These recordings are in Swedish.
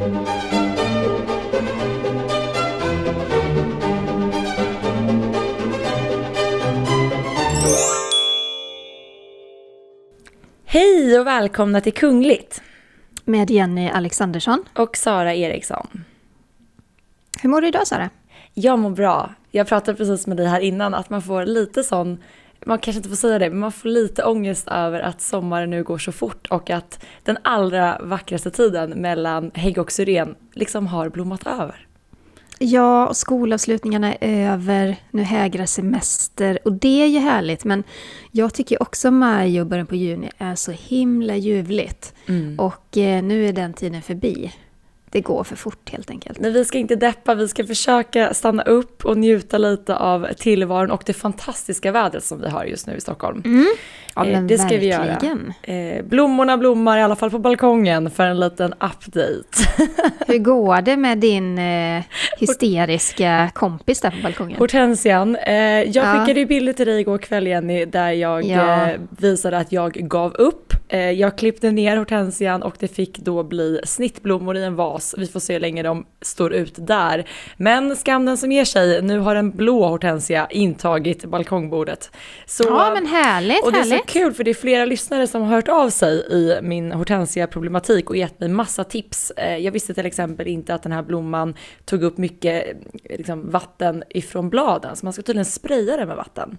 Hej och välkomna till Kungligt! Med Jenny Alexandersson. Och Sara Eriksson. Hur mår du idag Sara? Jag mår bra. Jag pratade precis med dig här innan att man får lite sån, man kanske inte får säga det, men man får lite ångest över att sommaren nu går så fort och att den allra vackraste tiden mellan hägg och syren liksom har blommat över. Ja, och skolavslutningarna är över, nu hägrar semester och det är ju härligt. Men jag tycker också maj och början på juni är så himla ljuvligt. Mm. Och eh, nu är den tiden förbi det går för fort helt enkelt. Men vi ska inte deppa, vi ska försöka stanna upp och njuta lite av tillvaron och det fantastiska vädret som vi har just nu i Stockholm. Mm. Ja, eh, det ska verkligen. vi göra. Eh, blommorna blommar i alla fall på balkongen för en liten update. Hur går det med din eh, hysteriska kompis där på balkongen? Hortensian. Jag ja. skickade ju bilder till dig igår kväll Jenny, där jag ja. visade att jag gav upp. Eh, jag klippte ner hortensian och det fick då bli snittblommor i en vas. Vi får se hur länge de står ut där. Men skam den som ger sig, nu har en blå hortensia intagit balkongbordet. Så, ja men härligt, Och det är härligt. så kul för det är flera lyssnare som har hört av sig i min hortensia-problematik och gett mig massa tips. Eh, jag visste till exempel inte att den här blomman tog upp mycket liksom, vatten ifrån bladen, så man ska tydligen spraya den med vatten.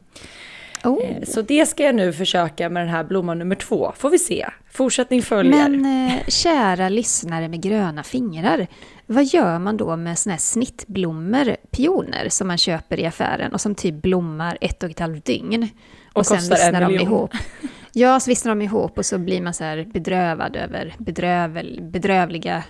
Oh. Eh, så det ska jag nu försöka med den här blomman nummer två. Får vi se. Fortsättning följer. Men eh, kära lyssnare med gröna fingrar. Vad gör man då med såna här snittblommor, pioner, som man köper i affären och som typ blommar ett och ett halvt dygn? Och, och sen vissnar de ihop. Ja, så vissnar de ihop och så blir man så här bedrövad över bedrövel, bedrövliga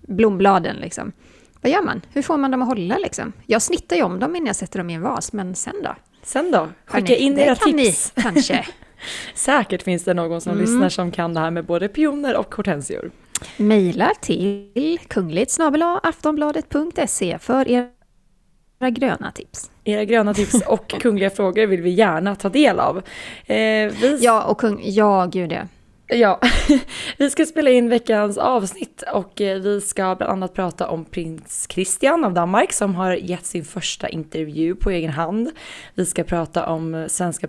blombladen liksom. Vad gör man? Hur får man dem att hålla liksom? Jag snittar ju om dem innan jag sätter dem i en vas, men sen då? Sen då? Skicka in era kan tips. Ni, kanske. Säkert finns det någon som mm. lyssnar som kan det här med både pioner och hortensior. Mejla till kungligt aftonbladet.se för era gröna tips. Era gröna tips och kungliga frågor vill vi gärna ta del av. Eh, vi... Ja, och kung... Ja, gud ja. Ja, vi ska spela in veckans avsnitt och eh, vi ska bland annat prata om prins Christian av Danmark som har gett sin första intervju på egen hand. Vi ska prata om svenska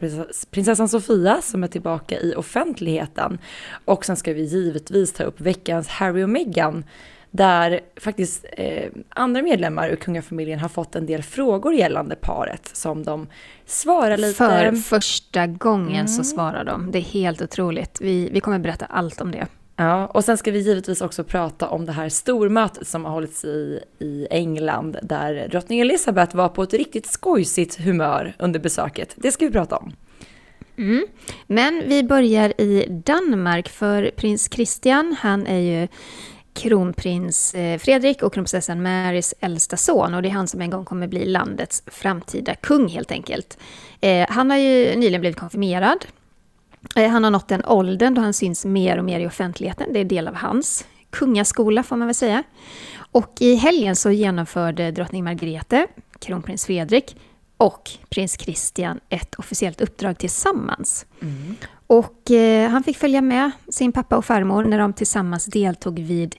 prinsessan Sofia som är tillbaka i offentligheten och sen ska vi givetvis ta upp veckans Harry och Meghan där faktiskt eh, andra medlemmar ur kungafamiljen har fått en del frågor gällande paret som de svarar lite. För första gången mm. så svarar de. Det är helt otroligt. Vi, vi kommer berätta allt om det. Ja, och sen ska vi givetvis också prata om det här stormötet som har hållits i, i England där drottning Elizabeth var på ett riktigt skojsigt humör under besöket. Det ska vi prata om. Mm. Men vi börjar i Danmark för prins Christian, han är ju kronprins eh, Fredrik och kronprinsessan Marys äldsta son och det är han som en gång kommer bli landets framtida kung helt enkelt. Eh, han har ju nyligen blivit konfirmerad. Eh, han har nått den åldern då han syns mer och mer i offentligheten. Det är del av hans kungaskola får man väl säga. Och i helgen så genomförde drottning Margrethe, kronprins Fredrik och prins Christian ett officiellt uppdrag tillsammans. Mm. Och eh, han fick följa med sin pappa och farmor när de tillsammans deltog vid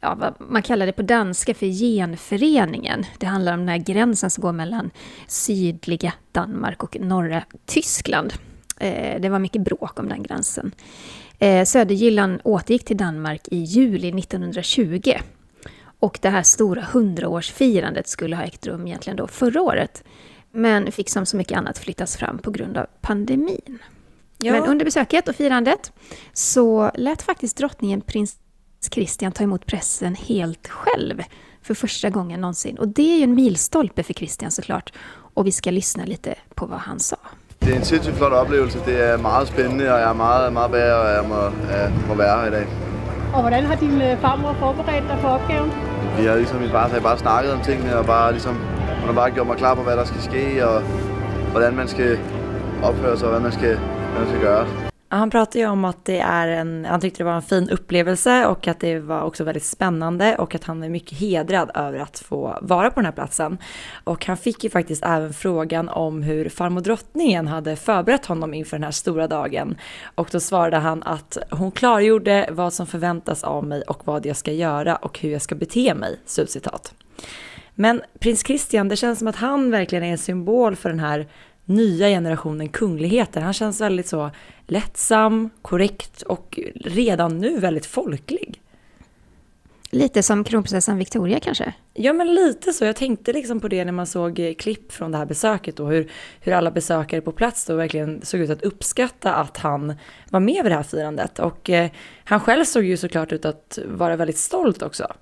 ja, vad man kallar det på danska för genföreningen. Det handlar om den här gränsen som går mellan sydliga Danmark och norra Tyskland. Eh, det var mycket bråk om den gränsen. Eh, Södergyllan återgick till Danmark i juli 1920. Och det här stora hundraårsfirandet skulle ha ägt rum egentligen då förra året. Men fick som så mycket annat flyttas fram på grund av pandemin. Ja. Men under besöket och firandet så lät faktiskt drottningen prins Christian ta emot pressen helt själv för första gången någonsin. Och det är ju en milstolpe för Christian såklart. Och vi ska lyssna lite på vad han sa. Det är en sindssygt flot upplevelse. Det är mycket spännande och jag är mycket, mycket att jag må, äh, må vara här idag. Och hur har din øh, farmor förberett dig för uppgiften? Vi har liksom, min far bara snackat om tingene och bara liksom, har bara gjort mig klar på hvad der skal ske och hvordan man ska uppföra sig och vad man ska, vad man ska göra. Han pratade ju om att det är en, han tyckte det var en fin upplevelse och att det var också väldigt spännande och att han är mycket hedrad över att få vara på den här platsen. Och han fick ju faktiskt även frågan om hur farmor drottningen hade förberett honom inför den här stora dagen. Och då svarade han att hon klargjorde vad som förväntas av mig och vad jag ska göra och hur jag ska bete mig. Slutcitat. Men prins Christian, det känns som att han verkligen är en symbol för den här nya generationen kungligheter. Han känns väldigt så lättsam, korrekt och redan nu väldigt folklig. Lite som kronprinsessan Victoria kanske? Ja, men lite så. Jag tänkte liksom på det när man såg eh, klipp från det här besöket och hur, hur alla besökare på plats då verkligen såg ut att uppskatta att han var med vid det här firandet. Och eh, han själv såg ju såklart ut att vara väldigt stolt också.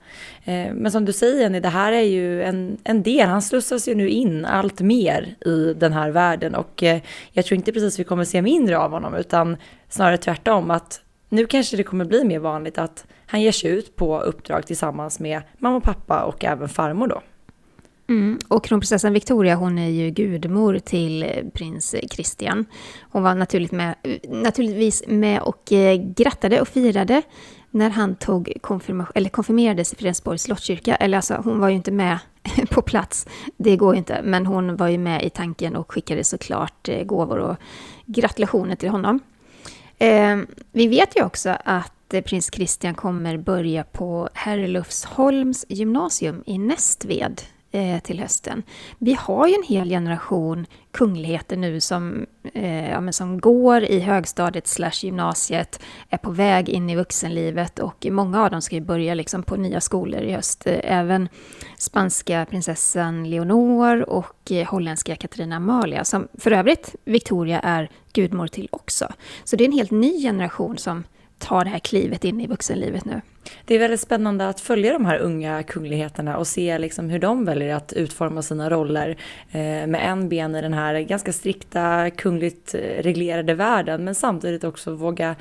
Eh, men som du säger Jenny, det här är ju en, en del. Han slussas ju nu in allt mer i den här världen och eh, jag tror inte precis vi kommer se mindre av honom utan snarare tvärtom att nu kanske det kommer bli mer vanligt att han ger sig ut på uppdrag tillsammans med mamma och pappa och även farmor då. Mm. Och kronprinsessan Victoria hon är ju gudmor till eh, prins Christian. Hon var naturligt med, eh, naturligtvis med och eh, grattade och firade när han tog konfirma, eller konfirmerades i Fredensborgs slottskyrka. Eller alltså, hon var ju inte med på plats, det går ju inte. Men hon var ju med i tanken och skickade såklart gåvor och gratulationer till honom. Eh, vi vet ju också att Eh, prins Christian kommer börja på Herrelufsholms gymnasium i Nästved eh, till hösten. Vi har ju en hel generation kungligheter nu som, eh, ja, som går i högstadiet slash gymnasiet, är på väg in i vuxenlivet och många av dem ska ju börja liksom på nya skolor i höst. Eh, även spanska prinsessan Leonor och eh, holländska Katarina Amalia, som för övrigt Victoria är gudmor till också. Så det är en helt ny generation som ta det här klivet in i vuxenlivet nu. Det är väldigt spännande att följa de här unga kungligheterna och se liksom hur de väljer att utforma sina roller eh, med en ben i den här ganska strikta kungligt eh, reglerade världen men samtidigt också våga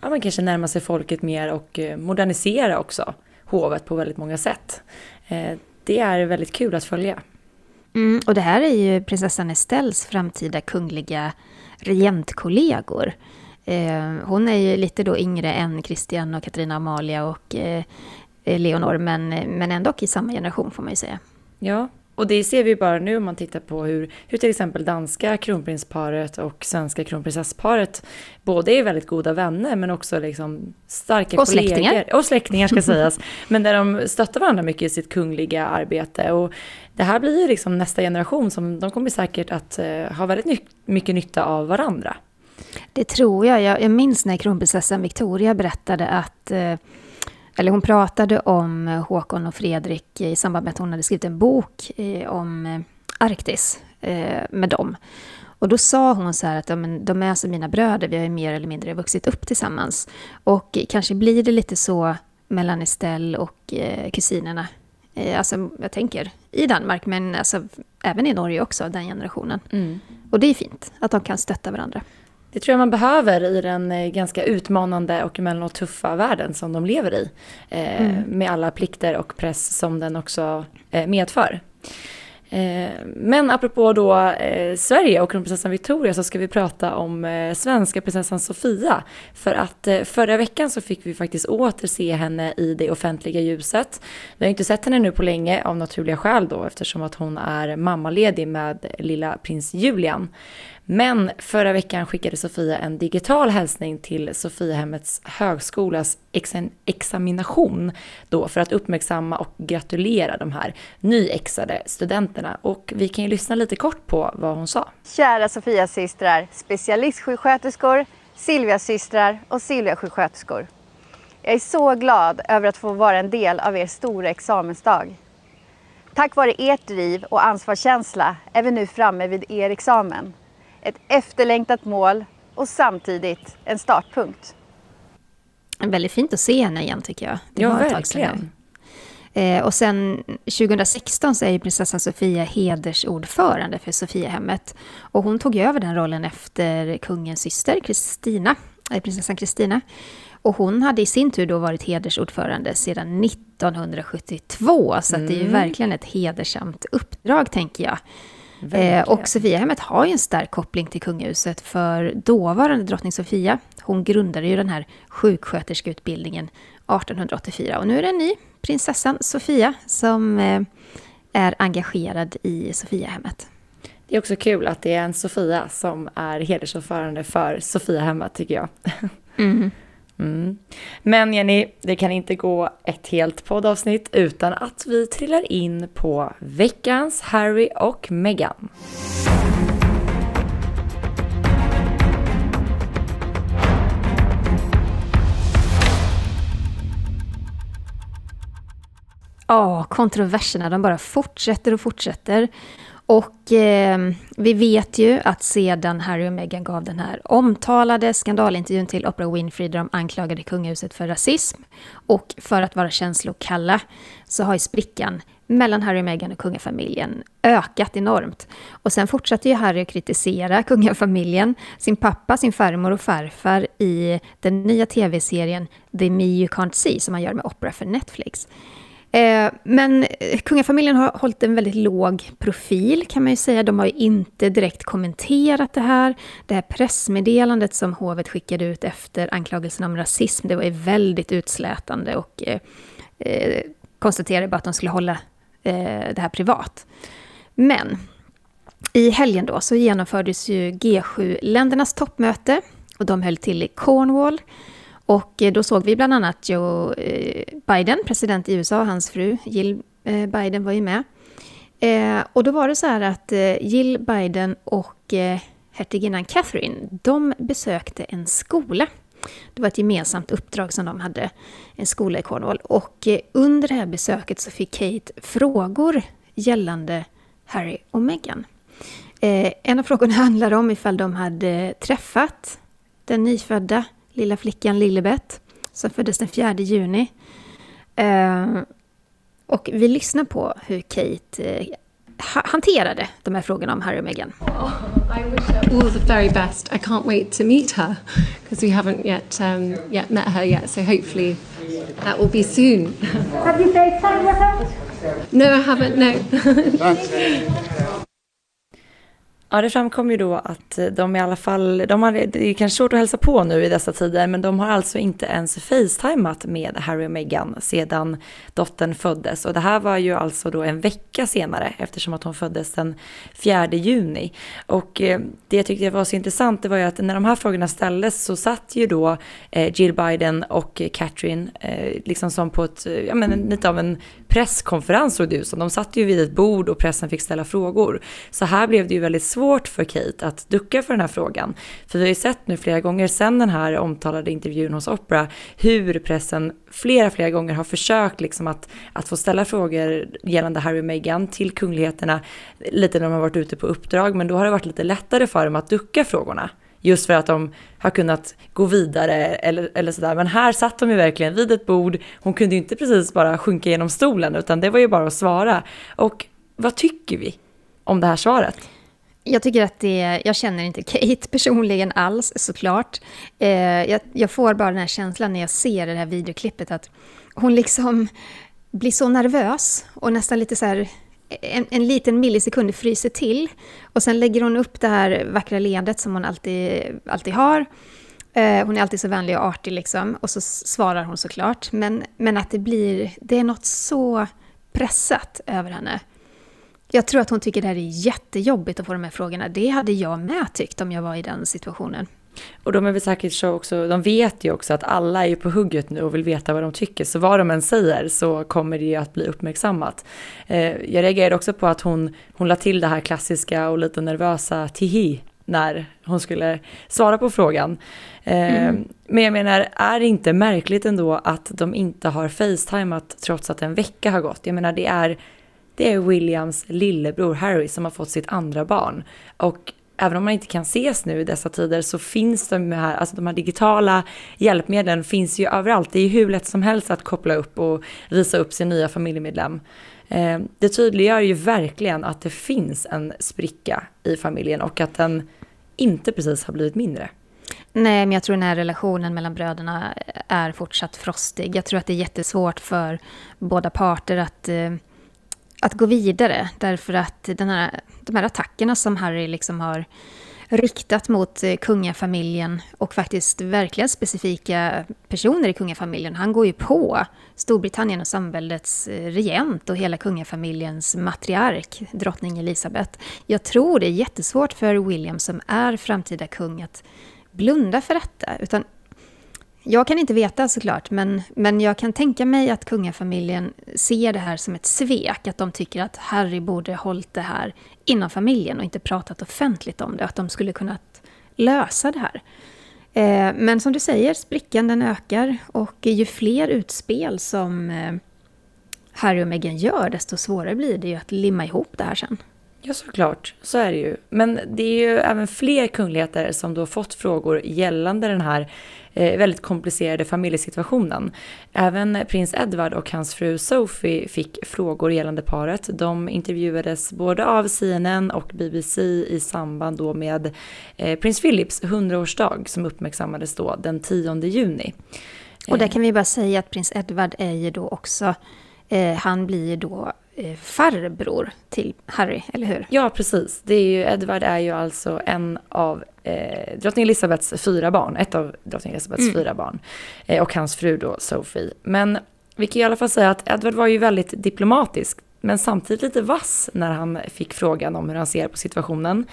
ja, man kanske närma sig folket mer och eh, modernisera också hovet på väldigt många sätt. Det är väldigt kul att följa. Mm, och det här är ju prinsessan Estelles framtida kungliga regentkollegor. Eh, hon är ju lite då yngre än Christian och Katarina Amalia och eh, Leonor, men, men ändå i samma generation får man ju säga. Ja, och det ser vi bara nu om man tittar på hur, hur till exempel danska kronprinsparet och svenska kronprinsessparet både är väldigt goda vänner men också liksom starka och kollegor. Släktingar. Och släktingar ska sägas. Men där de stöttar varandra mycket i sitt kungliga arbete. Och det här blir ju liksom nästa generation som de kommer säkert att uh, ha väldigt mycket nytta av varandra. Det tror jag. Jag, jag minns när kronprinsessan Victoria berättade att eh, eller hon pratade om Håkon och Fredrik i samband med att hon hade skrivit en bok eh, om Arktis med dem. Och då sa hon så här att de är som mina bröder, vi har ju mer eller mindre vuxit upp tillsammans. Och kanske blir det lite så mellan Estelle och kusinerna. Alltså, jag tänker i Danmark, men alltså, även i Norge också, den generationen. Mm. Och det är fint att de kan stötta varandra. Det tror jag man behöver i den eh, ganska utmanande och emellanåt tuffa världen som de lever i. Eh, mm. Med alla plikter och press som den också eh, medför. Eh, men apropå då eh, Sverige och kronprinsessan Victoria så ska vi prata om eh, svenska prinsessan Sofia. För att eh, förra veckan så fick vi faktiskt åter se henne i det offentliga ljuset. Vi har inte sett henne nu på länge av naturliga skäl då eftersom att hon är mammaledig med lilla prins Julian. Men förra veckan skickade Sofia en digital hälsning till Sofiahemmets högskolas examination då för att uppmärksamma och gratulera de här nyexade studenterna. Och vi kan ju lyssna lite kort på vad hon sa. Kära Sofias systrar, specialistsjuksköterskor, Silvias systrar och Silvia sjuksköterskor. Jag är så glad över att få vara en del av er stora examensdag. Tack vare ert driv och ansvarskänsla är vi nu framme vid er examen ett efterlängtat mål och samtidigt en startpunkt. Väldigt fint att se henne igen tycker jag. Det ja, verkligen. Eh, och sen 2016 så är prinsessan Sofia hedersordförande för Sofiahemmet. Och hon tog över den rollen efter kungens syster Kristina, eh, prinsessan Kristina. Och hon hade i sin tur då varit hedersordförande sedan 1972, så mm. det är ju mm. verkligen ett hedersamt uppdrag tänker jag. Eh, och Sofiahemmet har ju en stark koppling till kungahuset för dåvarande drottning Sofia, hon grundade ju den här sjuksköterskeutbildningen 1884 och nu är det en ny, prinsessan Sofia, som eh, är engagerad i Sofiahemmet. Det är också kul att det är en Sofia som är hedersordförande för Sofiahemmet tycker jag. Mm. Mm. Men Jenny, det kan inte gå ett helt poddavsnitt utan att vi trillar in på veckans Harry och Meghan. Ja, kontroverserna de bara fortsätter och fortsätter. Och eh, vi vet ju att sedan Harry och Meghan gav den här omtalade skandalintervjun till Oprah Winfrey där de anklagade kungahuset för rasism och för att vara känslokalla så har ju sprickan mellan Harry och Meghan och kungafamiljen ökat enormt. Och sen fortsatte ju Harry att kritisera kungafamiljen, sin pappa, sin farmor och farfar i den nya tv-serien The Me You Can't See som han gör med Oprah för Netflix. Eh, men eh, kungafamiljen har hållit en väldigt låg profil kan man ju säga. De har ju inte direkt kommenterat det här. Det här pressmeddelandet som hovet skickade ut efter anklagelsen om rasism, det var ju väldigt utslätande och eh, eh konstaterade bara att de skulle hålla eh, det här privat. Men i helgen då så genomfördes ju G7-ländernas toppmöte och de höll till i Cornwall. Och eh, då såg vi bland annat Joe eh, Biden, president i USA, och hans fru Jill eh, Biden var ju med. Och då var det så här att Jill Biden och hertiginnan Catherine, de besökte en skola. Det var ett gemensamt uppdrag som de hade, en skola i Cornwall. Och under det här besöket så fick Kate frågor gällande Harry och Meghan. En av frågorna handlade om ifall de hade träffat den nyfödda lilla flickan Lilibet som föddes den 4 juni. Eh, och vi lyssnar på hur Kate eh, hanterade de här frågorna om Harry och Meghan. Oh, I wish her all the very best. I can't wait to meet her because we haven't yet um, yet met her yet. So hopefully that will be soon. Have you FaceTime with her? No, I haven't. No. Ja, det framkom ju då att eh, de i alla fall, de har, det är kanske svårt att hälsa på nu i dessa tider, men de har alltså inte ens facetimat med Harry och Meghan sedan dottern föddes. Och det här var ju alltså då en vecka senare, eftersom att hon föddes den 4 juni. Och eh, det jag tyckte var så intressant, det var ju att när de här frågorna ställdes så satt ju då eh, Jill Biden och Catherine liksom som på ett, ja men lite av en presskonferens såg det ut som. De satt ju vid ett bord och pressen fick ställa frågor. Så här blev det ju väldigt svårt svårt för Kate att ducka för den här frågan. För vi har ju sett nu flera gånger sedan den här omtalade intervjun hos Oprah hur pressen flera, flera gånger har försökt liksom att, att få ställa frågor gällande Harry och Meghan till kungligheterna lite när de har varit ute på uppdrag. Men då har det varit lite lättare för dem att ducka frågorna. Just för att de har kunnat gå vidare eller, eller sådär. Men här satt de ju verkligen vid ett bord. Hon kunde ju inte precis bara sjunka genom stolen utan det var ju bara att svara. Och vad tycker vi om det här svaret? Jag tycker att det, jag känner inte Kate personligen alls såklart. Eh, jag, jag, får bara den här känslan när jag ser det här videoklippet att hon liksom blir så nervös och nästan lite så här en, en liten millisekund fryser till. Och sen lägger hon upp det här vackra leendet som hon alltid, alltid har. Eh, hon är alltid så vänlig och artig liksom. Och så svarar hon såklart. Men, men att det blir, det är något så pressat över henne. Jag tror att hon tycker det här är jättejobbigt att få de här frågorna. Det hade jag med tyckt om jag var i den situationen. Och de är väl säkert så också, de vet ju också att alla är på hugget nu och vill veta vad de tycker. Så vad de än säger så kommer det ju att bli uppmärksammat. Eh, jag reagerade också på att hon, hon la till det här klassiska och lite nervösa tihi när hon skulle svara på frågan. Eh, mm. Men jag menar, är det inte märkligt ändå att de inte har facetimat trots att en vecka har gått? Jag menar, det är, det är Williams lillebror Harry som har fått sitt andra barn. Och även om man inte kan ses nu i dessa tider så finns de här, alltså de här digitala hjälpmedlen finns ju överallt. Det är ju hur lätt som helst att koppla upp och visa upp sin nya familjemedlem. Eh, det tydliggör ju verkligen att det finns en spricka i familjen och att den inte precis har blivit mindre. Nej, men jag tror den här relationen mellan bröderna är fortsatt frostig. Jag tror att det är jättesvårt för båda parter att, eh, att gå vidare. Därför att den här, de här attackerna som Harry liksom har riktat mot eh, kungafamiljen och faktiskt verkliga specifika personer i kungafamiljen. Han går ju på Storbritannien och samväldets eh, regent och hela kungafamiljens matriark, drottning Elizabeth. Jag tror det är jättesvårt för William som är framtida kung att blunda för detta. Utan jag kan inte veta såklart, men, men jag kan tänka mig att kungafamiljen ser det här som ett svek. Att de tycker att Harry borde hållit det här inom familjen och inte pratat offentligt om det. Att de skulle kunnat lösa det här. Eh, men som du säger, sprickan den ökar och ju fler utspel som eh, Harry och Meghan gör, desto svårare blir det ju att limma ihop det här sen. Ja, såklart. Så är det ju. Men det är ju även fler kungligheter som då fått frågor gällande den här väldigt komplicerade familjesituationen. Även prins Edward och hans fru Sophie fick frågor gällande paret. De intervjuades både av CNN och BBC i samband då med eh, prins Philips 100-årsdag som uppmärksammades då den 10 juni. Och där kan vi bara säga att prins Edward är ju då också, eh, han blir då eh, farbror till Harry, eller hur? Ja, precis. Det är ju, Edward är ju alltså en av eh, drottning Elizabeths fyra barn, ett av drottning Elizabeths mm. fyra barn. Eh, och hans fru då, Sophie. Men vi kan i alla fall säga att Edward var ju väldigt diplomatisk, men samtidigt lite vass när han fick frågan om hur han ser på situationen.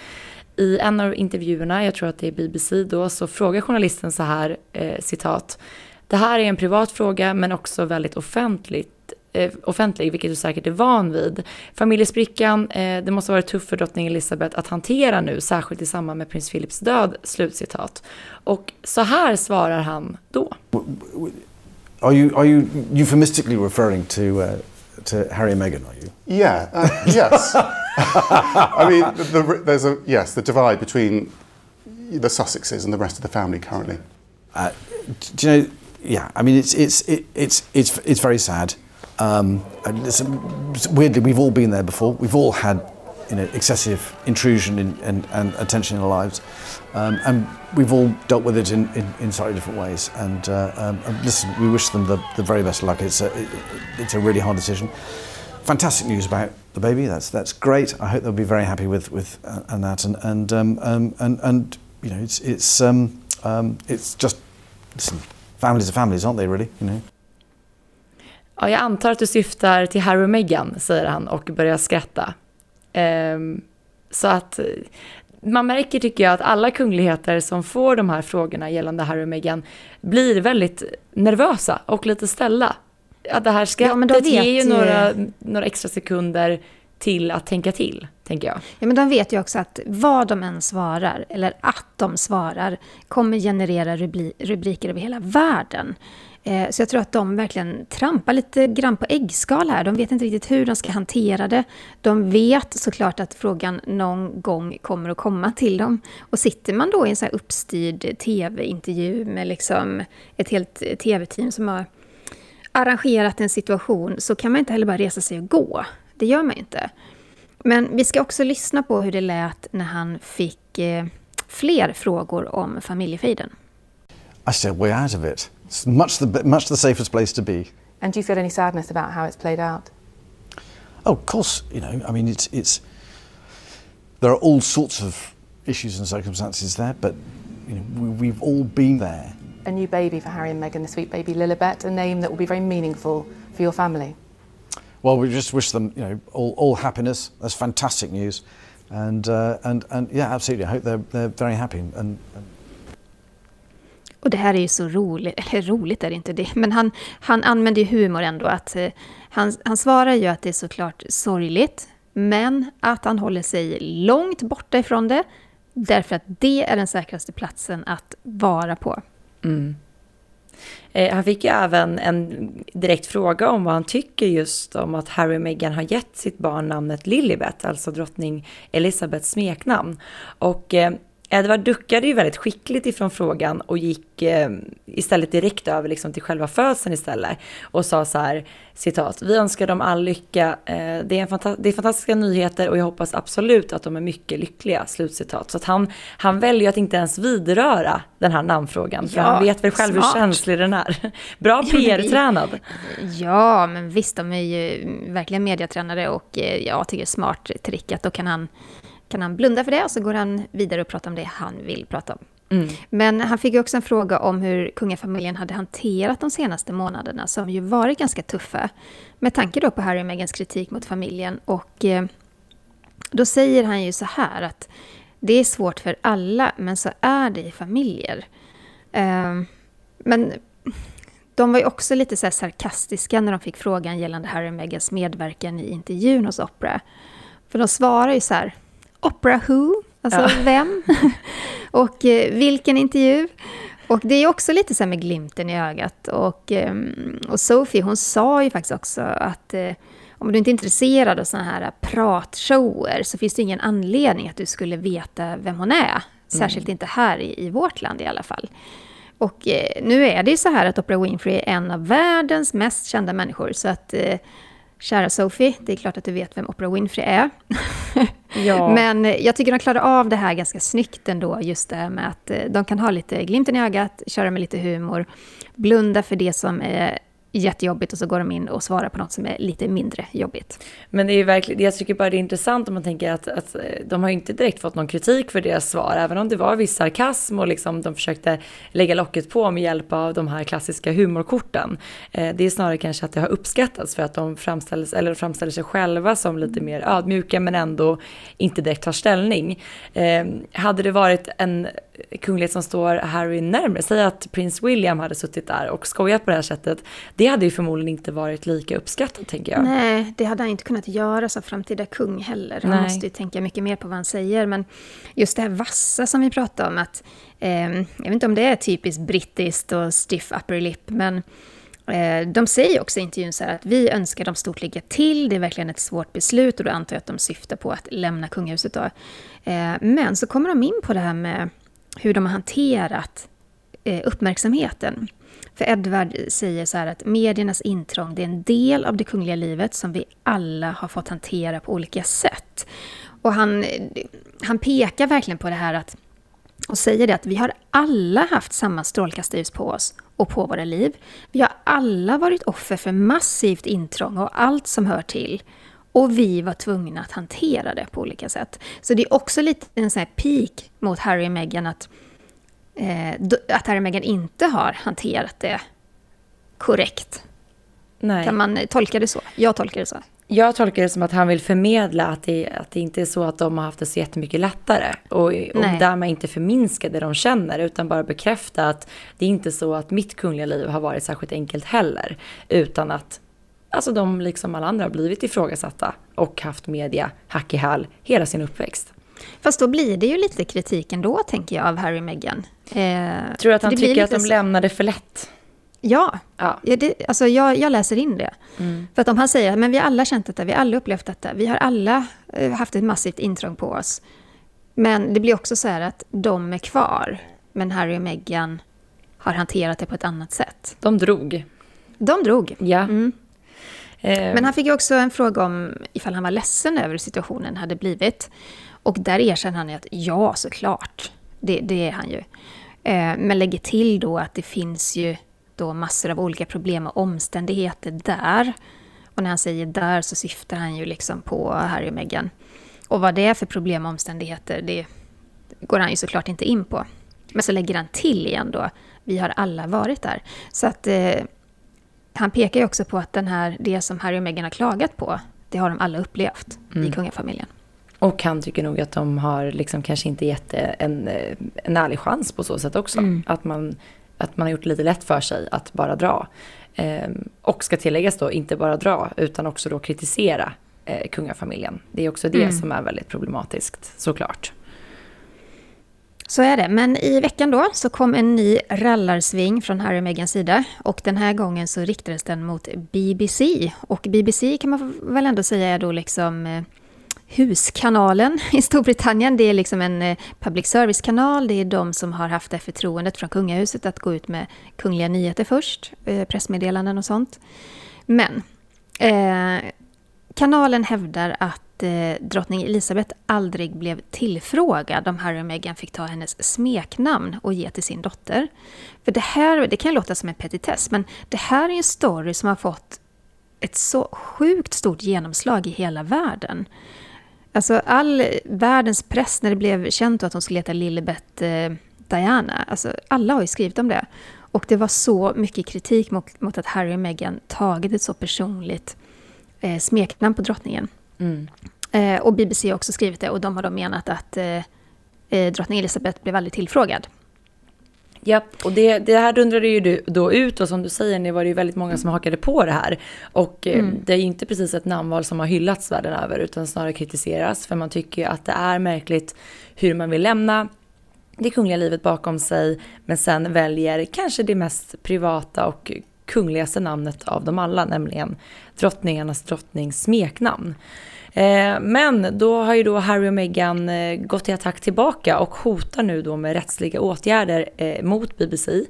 I en av intervjuerna, jag tror att det är BBC då, så frågar journalisten så här, eh, citat, det här är en privat fråga men också väldigt offentligt eh, offentlig, vilket du säkert är van vid. Familjesprickan, eh, det måste varit tufft för drottning Elizabeth att hantera nu, särskilt i samband med prins Philips död, slutcitat. Och så här svarar han då. Are you, are you euphemistically referring to, uh, to Harry and Meghan, are you? Yeah, uh, yes. I mean, the, the, there's a, yes, the divide between the Sussexes and the rest of the family currently. Uh, do you know, yeah, I mean, it's, it's, it, it's, it's, it's very sad. Um, weirdly, we've all been there before. We've all had you know, excessive intrusion in, and, and attention in our lives. Um, and we've all dealt with it in, in, in slightly different ways. And, uh, um, listen, we wish them the, the very best luck. It's a, it, it's a really hard decision. Fantastic news about the baby. That's, that's great. I hope they'll be very happy with, with uh, and that. And, and, um, um, and, and, you know, it's, it's, um, um, it's just, listen, families are families, aren't they, really? You know? Ja, jag antar att du syftar till Harry och Meghan, säger han och börjar skratta. Um, så att man märker, tycker jag, att alla kungligheter som får de här frågorna gällande Harry och Meghan blir väldigt nervösa och lite ställa. Att det här skrattet ja, ger ju några, några extra sekunder till att tänka till, tänker jag. Ja, men de vet ju också att vad de än svarar, eller att de svarar, kommer generera rubriker över hela världen. Eh, så jag tror att de verkligen trampar lite grann på äggskal här. De vet inte riktigt hur de ska hantera det. De vet såklart att frågan någon gång kommer att komma till dem. Och sitter man då i en så här uppstyrd tv-intervju med liksom ett helt tv-team som har arrangerat en situation så kan man inte heller bara resa sig och gå. Det gör man inte. Men vi ska också lyssna på hur det lät när han fick eh, fler frågor om familjefejden. I said way out of it. It's much the, much the safest place to be. And do you feel any sadness about how it's played out? Oh, of course, you know, I mean, it's, it's, there are all sorts of issues and circumstances there, but you know, we, we've all been there. A new baby for Harry and Meghan, the sweet baby Lilibet, a name that will be very meaningful for your family. Well, we just wish them, you know, all, all happiness. That's fantastic news, and uh, and and yeah, absolutely. I hope they're they're very happy and, and Och det här är ju så roligt, eller roligt är det inte det, men han, han använder ju humor ändå. Att, eh, han, han svarar ju att det är såklart sorgligt, men att han håller sig långt borta ifrån det, därför att det är den säkraste platsen att vara på. Mm. Eh, han fick ju även en direkt fråga om vad han tycker just om att Harry och Meghan har gett sitt barn namnet Lilibet, alltså drottning Elizabeths smeknamn. Och eh, Edward duckade ju väldigt skickligt ifrån frågan och gick eh, istället direkt över liksom till själva födseln istället och sa så här, citat, vi önskar dem all lycka, eh, det, är en fanta- det är fantastiska nyheter och jag hoppas absolut att de är mycket lyckliga, slutcitat. Så att han, han väljer att inte ens vidröra den här namnfrågan, för Ja, han vet väl själv smart. hur känslig den är. Bra PR-tränad. Ja, men visst, de är ju verkligen mediatränare och eh, jag tycker smart trick att då kan han, kan han blunda för det och så går han vidare och pratar om det han vill prata om. Mm. Men han fick ju också en fråga om hur kungafamiljen hade hanterat de senaste månaderna som ju varit ganska tuffa. Med tanke då på Harry och Meghans kritik mot familjen. Och eh, då säger han ju så här att det är svårt för alla, men så är det i familjer. Eh, men de var ju också lite så sarkastiska när de fick frågan gällande Harry och Meghans medverkan i intervjun hos Oprah. För de svarar ju så här, Oprah who? Alltså Ja. vem? och eh, vilken intervju? Och det är också lite så här med glimten i ögat. Och, ehm, och Sophie hon sa ju faktiskt också att eh, om du inte är intresserad av sådana här pratshower så finns det ingen anledning att du skulle veta vem hon är. Särskilt inte här i, i vårt land i alla fall. Och eh, nu är det ju så här att Oprah Winfrey är en av världens mest kända människor. Så att, eh, kära Sophie, det är klart att du vet vem Oprah Winfrey är. Ja. Men eh, jag tycker de klarar av det här ganska snyggt ändå. Just det här med att eh, de kan ha lite glimten i ögat, köra med lite humor, blunda för det som är jättejobbigt och så går de in och svarar på något som är lite mindre jobbigt. Men det är ju verkligen, jag tycker bara det är intressant om man tänker att, att eh, de har ju inte direkt fått någon kritik för deras svar, även om det var viss sarkasm och liksom de försökte lägga locket på med hjälp av de här klassiska humorkorten. Eh, det är snarare kanske att det har uppskattats för att de framställs, eller framställer sig själva som lite mer ödmjuka men ändå inte direkt tar ställning. Eh, hade det varit en kunglighet som står Harry närmare, säg att prins William hade suttit där och skojat på det här sättet, det hade ju förmodligen inte varit lika uppskattat tänker jag. Nej, det hade han inte kunnat göra som framtida kung heller. Han Nej. måste ju tänka mycket mer på vad han säger. Men just det här vassa som vi pratade om, att eh, jag vet inte om det är typiskt brittiskt och stiff upper lip, men eh, de säger också i intervjun så här att vi önskar dem stort lycka till, det är verkligen ett svårt beslut och då antar jag att de syftar på att lämna kungahuset då. Eh, men så kommer de in på det här med hur de har hanterat eh, uppmärksamheten. För Edward säger så här att mediernas intrång det är en del av det kungliga livet som vi alla har fått hantera på olika sätt. Och han, han pekar verkligen på det här att och säger det att vi har alla haft samma strålkastarljus på oss och på våra liv. Vi har alla varit offer för massivt intrång och allt som hör till. Och vi var tvungna att hantera det på olika sätt. Så det är också lite en sån här peak mot Harry och Meghan att, eh, att Harry och Meghan inte har hanterat det korrekt. Nej. Kan man tolka det så? Jag tolkar det så. Jag tolkar det som att han vill förmedla att det, att det inte är så att de har haft det så jättemycket lättare. Och, och därmed inte förminska det de känner, utan bara bekräfta att det är inte så att mitt kungliga liv har varit särskilt enkelt heller. Utan att alltså de, liksom alla andra, har blivit ifrågasatta och haft media hack i häl hela sin uppväxt. Fast då blir det ju lite kritik ändå, tänker jag, av Harry och Meghan. Eh, Tror du att han tycker att de så- lämnade för lätt? Ja, Ja. Det, alltså jag, jag läser in det. Mm. För att om han säger men vi har alla känt detta, vi har alla upplevt detta, vi har alla eh, haft ett massivt intrång på oss. Men det blir också så här att de är kvar, men Harry och Meghan har hanterat det på ett annat sätt. De drog. De drog. Ja. Mm. Eh, men han fick ju också en fråga om ifall han var ledsen över hur situationen hade blivit. Och där erkänner han ju att ja, såklart. Det, det är han ju. Eh, men lägger till då att det finns ju då massor av olika problem och omständigheter där. Och när han säger där så syftar han ju liksom på Harry och Meghan. Och vad det är för problem och omständigheter, det går han ju såklart inte in på. Men så lägger han till igen då, vi har alla varit där. Så att eh, han pekar ju också på att den här, det som Harry och Meghan har klagat på, det har de alla upplevt i kungafamiljen. Och han tycker nog att de har liksom kanske inte gett en, eh, en ärlig chans på så sätt också. Att, man, att man har gjort det lite lätt för sig att bara dra. Ehm, och ska tilläggas då, inte bara dra, utan också då kritisera eh, kungafamiljen. Det är också det som är väldigt problematiskt, såklart. Så är det. Men i veckan då så kom en ny rallarsving från Harry och Meghans sida. Och den här gången så riktades den mot BBC. Och BBC kan man väl ändå säga är då liksom eh, Huskanalen i Storbritannien. Det är liksom en eh, public service-kanal. Det är de som har haft det förtroendet från kungahuset att gå ut med kungliga nyheter först, eh, pressmeddelanden och sånt. Men eh, kanalen hävdar att eh, drottning Elizabeth aldrig blev tillfrågad om Harry och Meghan fick ta hennes smeknamn och ge till sin dotter. För det här, det kan låta som en petitess, men det här är en story som har fått ett så sjukt stort genomslag i hela världen. Alltså all världens press när det blev känt att hon skulle heta Lilibet eh, Diana, alltså alla har ju skrivit om det. Och det var så mycket kritik mot, mot att Harry och Meghan tagit ett så personligt eh, smeknamn på drottningen. Mm. Eh, och BBC har också skrivit det och de har då menat att eh, eh drottning Elizabeth blev aldrig tillfrågad. Ja, och det, det här dundrade ju då ut och som du säger, det var det ju väldigt många som hakade på det här. Och eh, mm. det är ju inte precis ett namnval som har hyllats världen över utan snarare kritiseras för man tycker ju att det är märkligt hur man vill lämna det kungliga livet bakom sig men sen väljer kanske det mest privata och kungligaste namnet av dem alla, nämligen drottningarnas drottnings smeknamn. Eh, men då har ju då Harry och Meghan eh, gått till attack tillbaka och hotar nu då med rättsliga åtgärder eh, mot BBC.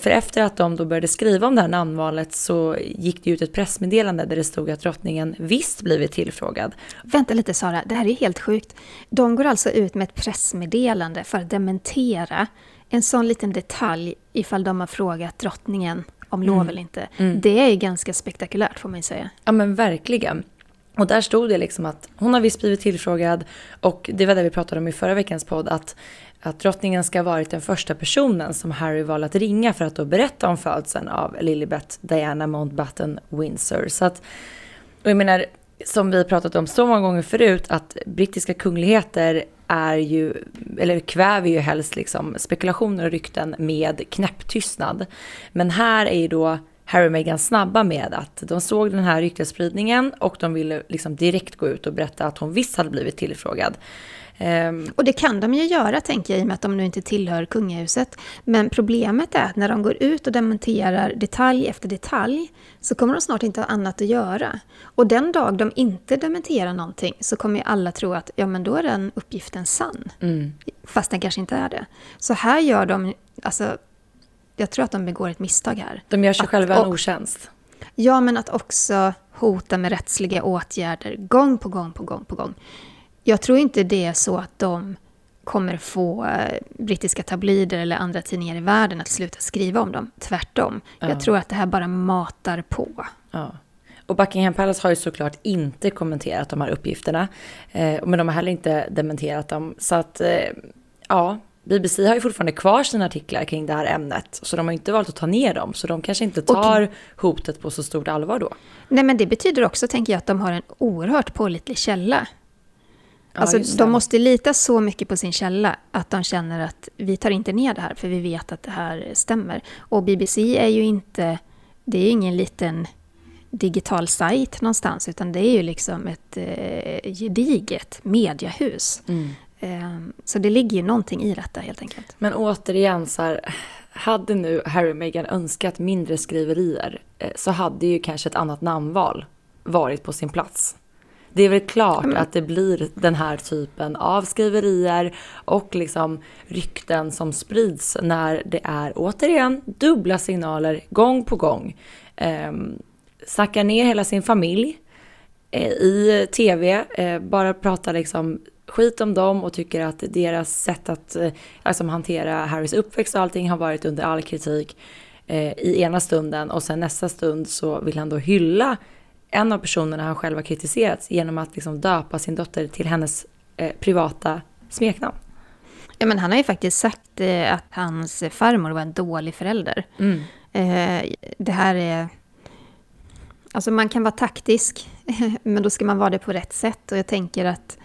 För efter att de då började skriva om det här namnvalet så gick det ut ett pressmeddelande där det stod att drottningen visst blivit tillfrågad. Vänta lite Sara, det här är helt sjukt. De går alltså ut med ett pressmeddelande för att dementera en sån liten detalj ifall de har frågat drottningen om lov mm. eller inte. Mm. Det är ganska spektakulärt får man ju säga. Ja men verkligen. Och där stod det liksom att hon har visst blivit tillfrågad och det var det vi pratade om i förra veckans podd att, att drottningen ska ha varit den första personen som Harry valde att ringa för att då berätta om födseln av Lilibet Diana Mountbatten Windsor. Så att, och jag menar, som vi pratat om så många gånger förut, att brittiska kungligheter är ju, eller kväver ju helst liksom spekulationer och rykten med knäpptystnad. Men här är ju då Harry och Meghan snabba med att de såg den här ryktesspridningen och de ville liksom direkt gå ut och berätta att hon visst hade blivit tillfrågad. Um, och det kan de ju göra, tänker jag, i och med att de nu inte tillhör kungahuset. Men problemet är att när de går ut och dementerar detalj efter detalj så kommer de snart inte ha annat att göra. Och den dag de inte dementerar någonting så kommer ju alla tro att ja, men då är den uppgiften sann. Mm. Fast den kanske inte är det. Så här gör de, alltså jag tror att de begår ett misstag här. De gör sig att, själva en otjänst. Ja, men att också hota med rättsliga åtgärder gång på gång på gång på gång. Jag tror inte det är så att de kommer få eh, brittiska tabloider eller andra tidningar i världen att sluta skriva om dem. Tvärtom. Ja. Jag tror att det här bara matar på. Ja. Och Buckingham Palace har ju såklart inte kommenterat de här uppgifterna. Eh, men de har heller inte dementerat dem. Så att, eh, ja, BBC har ju fortfarande kvar sina artiklar kring det här ämnet. Så de har inte valt att ta ner dem. Så de kanske inte tar och, hotet på så stort allvar då. Nej men det betyder också, tänker jag, att de har en oerhört pålitlig källa. Ja, alltså de måste lita så mycket på sin källa att de känner att vi tar inte ner det här för vi vet att det här stämmer. Och BBC är ju inte, det är ingen liten digital sajt någonstans utan det är ju liksom ett eh, gediget mediahus. Mm. Ehm, så det ligger ju någonting i detta helt enkelt. Men återigen så här, hade nu Harry och Meghan önskat mindre skriverier eh, så hade ju kanske ett annat namnval varit på sin plats. Det är väl klart mm. att det blir den här typen av skriverier och liksom rykten som sprids när det är återigen dubbla signaler gång på gång. Eh, snackar ner hela sin familj eh, i tv, eh, bara pratar liksom skit om dem och tycker att deras sätt att eh, alltså, hantera Harrys uppväxt och allting har varit under all kritik eh, i ena stunden och sen nästa stund så vill han då hylla en av personerna har kritiserat genom att liksom döpa sin dotter till hennes eh, privata smeknamn. Ja, men han har ju faktiskt sagt eh, att hans farmor var en dålig förälder. Mm. Eh, det här är... Alltså man kan vara taktisk, men då ska man vara det på rätt sätt. Och jag tänker att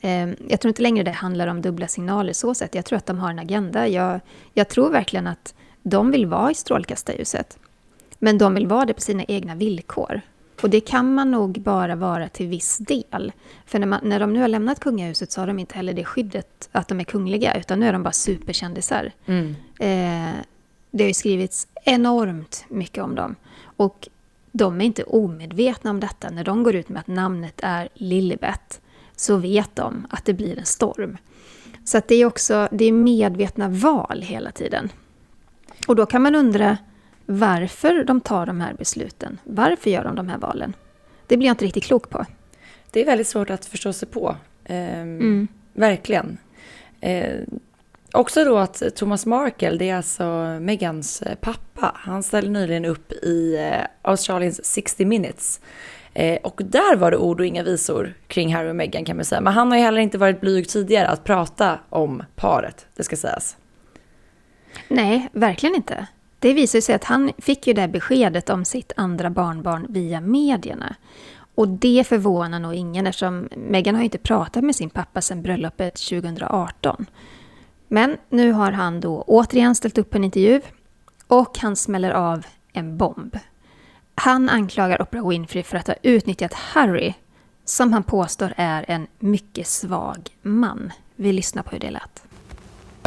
Ehm, jag tror inte längre det handlar om dubbla signaler så sätt. Jag tror att de har en agenda. Jag, jag tror verkligen att de vill vara i strålkastarljuset. Men de vill vara det på sina egna villkor. Och det kan man nog bara vara till viss del. För när, man, när de nu har lämnat kungahuset så har de inte heller det skyddet att de är kungliga, utan nu är de bara superkändisar. Mm. Eh, det har ju skrivits enormt mycket om dem. Och de är inte omedvetna om detta. När de går ut med att namnet är Lilibet så vet de att det blir en storm. Så det är också det är medvetna val hela tiden. Och då kan man undra varför de tar de här besluten. Varför gör de de här valen? Det blir jag inte riktigt klok på. Det är väldigt svårt att förstå sig på. Eh, mm. Verkligen. Eh, också då att Thomas Markle, det är alltså Megans eh, pappa, han ställde nyligen upp i eh, Australiens 60 minutes. Eh, och där var det ord och inga visor kring Harry och Meghan kan man säga. Men han har ju heller inte varit blyg tidigare att prata om paret, det ska sägas. Nej, verkligen inte. Det visar sig att han fick ju det beskedet om sitt andra barnbarn via medierna. Och det förvånar nog ingen eftersom Meghan har ju inte pratat med sin pappa sedan bröllopet 2018. Men nu har han då återigen ställt upp en intervju och han smäller av en bomb. Han anklagar Oprah Winfrey för att ha utnyttjat Harry, som han påstår är en mycket svag man. Vi lyssnar på hur det lät.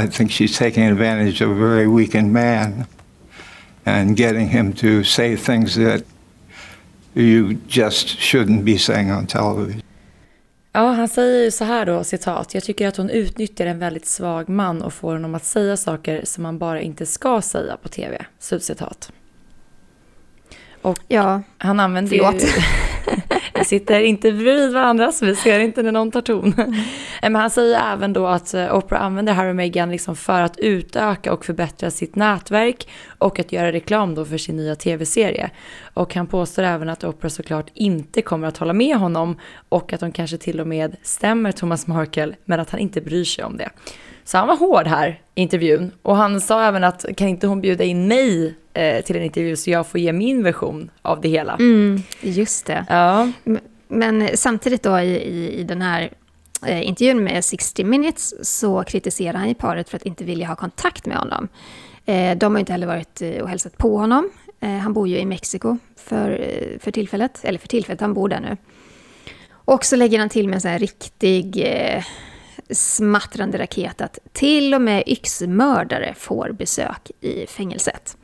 I think she's taking advantage of a very weakened man and getting him to say things that you just shouldn't be saying on television. Ja, han säger ju så här då, citat. Jag tycker att hon utnyttjar en väldigt svag man och får honom att säga saker som man bara inte ska säga på tv. Slutcitat. Och ja, han använder förlåt. ju... vi sitter inte bredvid varandra så vi ser inte när någon tar ton. Men han säger även då att eh, Oprah använder Harry och Meghan liksom för att utöka och förbättra sitt nätverk och att göra reklam då för sin nya tv-serie. Och han påstår även att Oprah såklart inte kommer att hålla med honom och att de kanske till och med stämmer Thomas Markle men att han inte bryr sig om det. Så han var hård här i intervjun och han sa även att kan inte hon bjuda in mig eh, till en intervju så jag får ge min version av det hela. Mm, just det. Ja. Men samtidigt då i, i, i den här eh, intervjun med 60 minutes så kritiserar han ju paret för att inte vilja ha kontakt med honom. Eh, de har inte heller varit eh, och hälsat på honom. Eh, han bor ju i Mexiko för, eh, för tillfället, eller för tillfället, han bor där nu. Och så lägger han till med en sån här riktig smattrande raket att till och med yxmördare får besök i fängelset.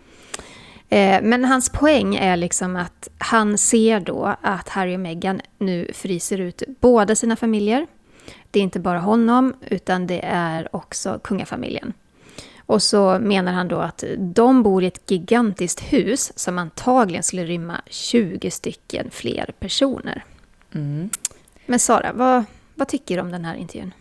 Eh, men hans poäng är liksom att han ser då att Harry och Meghan nu fryser ut båda sina familjer. Det är inte bara honom, utan det är också kungafamiljen. Och så menar han då att de bor i ett gigantiskt hus som antagligen skulle rymma 20 stycken fler personer. Mm. Men Sara, vad, vad tycker du om den här intervjun?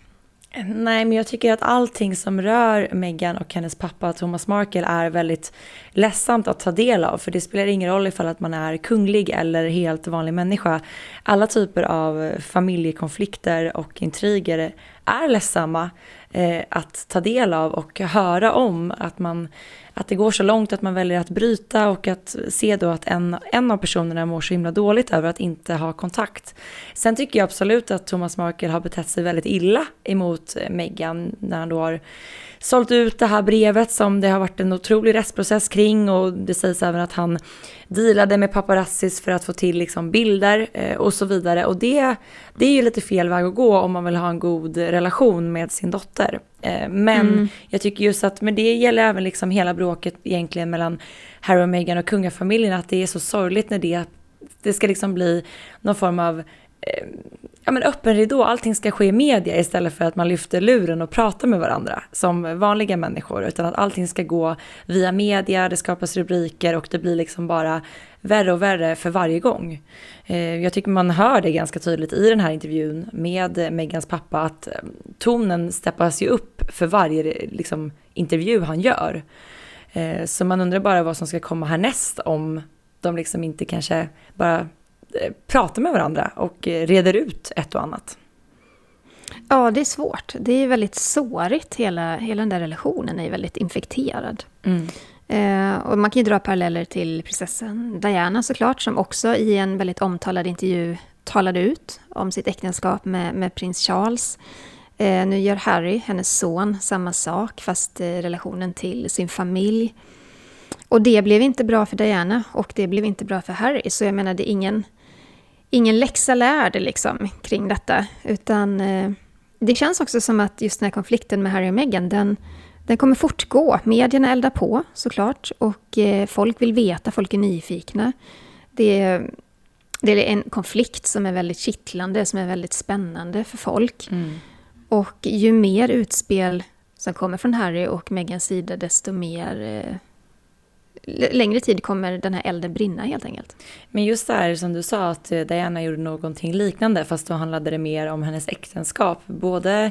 Nej, men jag tycker att allting som rör Meghan och hennes pappa Thomas Markle är väldigt ledsamt att ta del av. För det spelar ingen roll ifall att man är kunglig eller helt vanlig människa. Alla typer av familjekonflikter och intriger är ledsamma eh, att ta del av och höra om. Att, man, att det går så långt att man väljer att bryta och att se då att en, en av personerna mår så himla dåligt över att inte ha kontakt. Sen tycker jag absolut att Thomas Markle har betett sig väldigt illa emot Meghan när han då har sålt ut det här brevet som det har varit en otrolig rättsprocess kring och det sägs även att han dealade med paparazzis för att få till liksom bilder eh, och så vidare. Och det, det är ju lite fel väg att gå om man vill ha en god relation med sin dotter. Eh, men mm. jag tycker just att, men det gäller även liksom hela bråket egentligen mellan Harry och Meghan och kungafamiljen, att det är så sorgligt när det, det ska liksom bli någon form av Eh, ja, men öppen ridå, allting ska ske i media istället för att man lyfter luren och pratar med varandra som vanliga människor. Utan att allting ska gå via media, det skapas rubriker och det blir liksom bara värre och värre för varje gång. Eh, jag tycker man hör det ganska tydligt i den här intervjun med Megans pappa att eh, tonen steppas ju upp för varje liksom, intervju han gör. Så man undrar bara vad som ska komma härnäst om de liksom inte kanske bara pratar med varandra och eh, reder ut ett och annat. Ja, det är svårt. Det är väldigt sårigt. Hela, hela den där relationen är väldigt infekterad. Mm. Eh, och man kan ju dra paralleller till prinsessan Diana såklart, som också i en väldigt omtalad intervju talade ut om sitt äktenskap med, med prins Charles. Eh, nu gör Harry, hennes son, samma sak, fast eh, relationen till sin familj. Och det blev inte bra för Diana och det blev inte bra för Harry. Så jag menar, det är ingen ingen läxa lärd liksom, kring detta. Utan eh, det känns också som att just den här konflikten med Harry och Meghan, den, den kommer fortgå. Medierna eldar på såklart och eh, folk vill veta, folk är nyfikna. Det är, det är en konflikt som är väldigt kittlande, som är väldigt spännande för folk. Mm. Och ju mer utspel som kommer från Harry och Megans sida, desto mer... Eh, längre tid kommer den här elden brinna helt enkelt. Men just det här som du sa att eh, Diana gjorde någonting liknande fast då handlade det mer om hennes äktenskap. Både,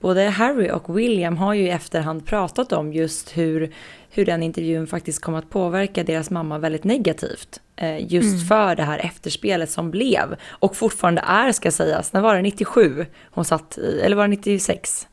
både Harry och William har ju i efterhand pratat om just hur, hur den intervjun faktiskt kom att påverka deras mamma väldigt negativt. Eh, just Mm. för det här efterspelet som blev och fortfarande är ska sägas. När var det 97 hon satt i, eller var det 96?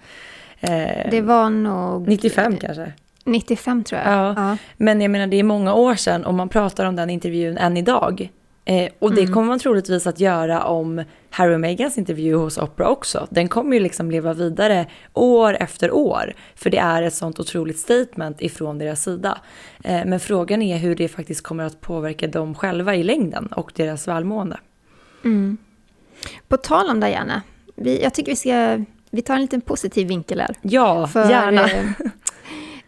Eh, Det var nog... 95 kanske? 95 tror jag. Ja. Men jag menar det är många år sedan och man pratar om den intervjun än idag. Eh, och det Mm. kommer man troligtvis att göra om Harry och Megans intervju hos Oprah också. Den kommer ju liksom leva vidare år efter år. För det är ett sånt otroligt statement ifrån deras sida. Eh, men frågan är hur det faktiskt kommer att påverka dem själva i längden och deras välmående. Mm. På tal om Diana, vi, jag tycker vi ska... Vi tar en liten positiv vinkel här. Ja, För, gärna.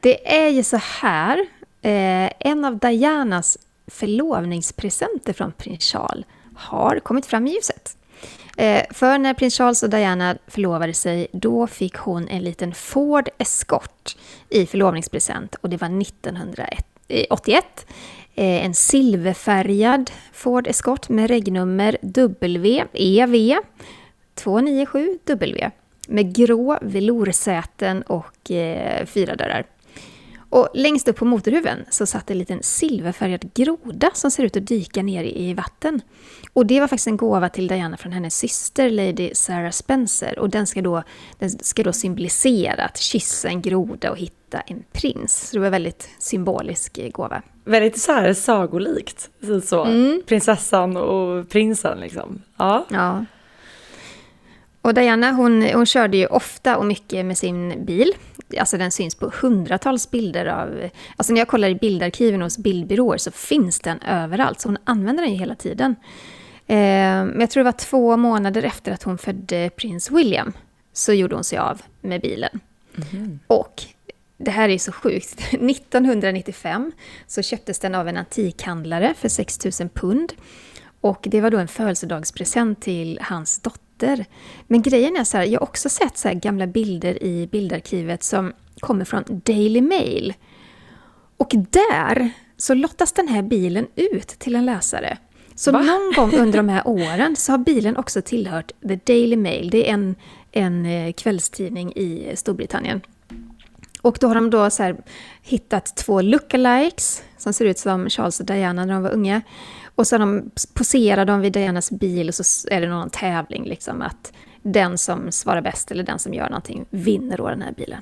Det är ju så här, eh, en av Dianas förlovningspresenter från prins Charles har kommit fram i ljuset. Eh, för när prins Charles och Diana förlovade sig, då fick hon en liten Ford Escort i förlovningspresent och det var 1981. Eh, en silverfärgad Ford Escort med regnummer WEV 297W med grå veloursäten och eh, fyra dörrar. Och längst upp på motorhuven så satt en liten silverfärgad groda som ser ut att dyka ner i vatten. Och det var faktiskt en gåva till Diana från hennes syster Lady Sarah Spencer. Och den ska då, den ska då symbolisera att kyssa en groda och hitta en prins. Så det var en väldigt symbolisk eh, gåva. Väldigt så här sagolikt. Så, Mm. Prinsessan och prinsen liksom. Ja. Ja. Och Diana hon, hon körde ju ofta och mycket med sin bil. Alltså den syns på hundratals bilder av... Alltså när jag kollar i bildarkiven hos bildbyråer så finns den överallt. Så hon använder den ju hela tiden. Eh, men jag tror det var två månader efter att hon födde prins William så gjorde hon sig av med bilen. Och det här är så sjukt. 1995 så köptes den av en antikhandlare för 6 000 pund. Och det var då en födelsedagspresent till hans dotter. Men grejen är så här, jag har också sett så här gamla bilder i bildarkivet som kommer från Daily Mail. Och där så lottas den här bilen ut till en läsare. Så Va? någon gång under de här åren så har bilen också tillhört The Daily Mail. Det är en, en eh, kvällstidning i Storbritannien. Och då har de då så hittat två lookalikes som ser ut som Charles och Diana när de var unga. Och så de poserar de vid Dianas bil och så är det någon tävling liksom att den som svarar bäst eller den som gör någonting vinner då den här bilen.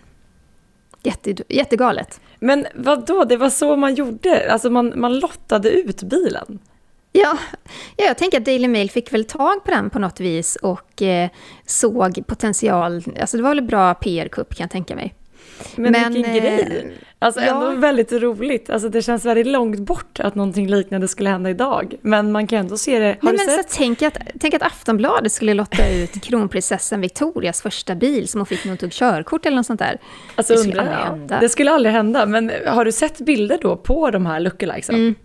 Jätte, jättegalet. Men vad då? det var så man gjorde? Alltså man, man lottade ut bilen? Ja, ja, jag tänker att Daily Mail fick väl tag på den på något vis och eh, såg potential. Alltså det var väl en bra PR-kupp kan jag tänka mig. Men, Men, vilken eh, grej! Alltså ja. ändå väldigt roligt. Alltså det känns väldigt långt bort att någonting liknande skulle hända idag. Men man kan ändå se det. Har Nej, du men så sett? tänk, att, tänk att Aftonbladet skulle lotta ut kronprinsessan Victorias första bil som hon fick när hon tog körkort eller något sånt där. Alltså, det skulle undrar, hända. Det skulle aldrig hända. Men har du sett bilder då på de här lookalikesen? Mm.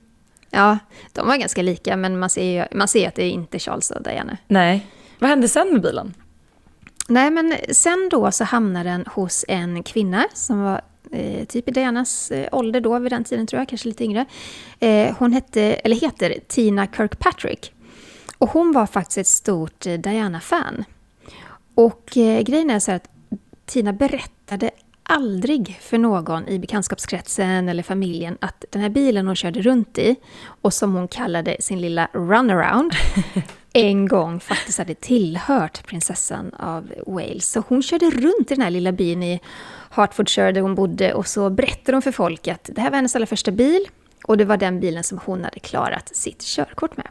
Ja, de var ganska lika men man ser, ju- man ser att det är inte Charles och Diana. Nej. Vad hände sen med bilen? Nej, men sen då så hamnar den hos en kvinna som var eh, typ i Dianas eh, ålder då vid den tiden tror jag, kanske lite yngre. Eh, hon hette, eller heter Tina Kirkpatrick. Och hon var faktiskt ett stort eh, Diana-fan. Och eh, grejen är så här att Tina berättade aldrig för någon i bekantskapskretsen eller familjen att den här bilen hon körde runt i och som hon kallade sin lilla runaround en gång faktiskt hade tillhört prinsessan av Wales. Så hon körde runt i den här lilla byn i Hertfordshire där hon bodde och så berättade hon för folk att det här var hennes allra första bil och det var den bilen som hon hade klarat sitt körkort med.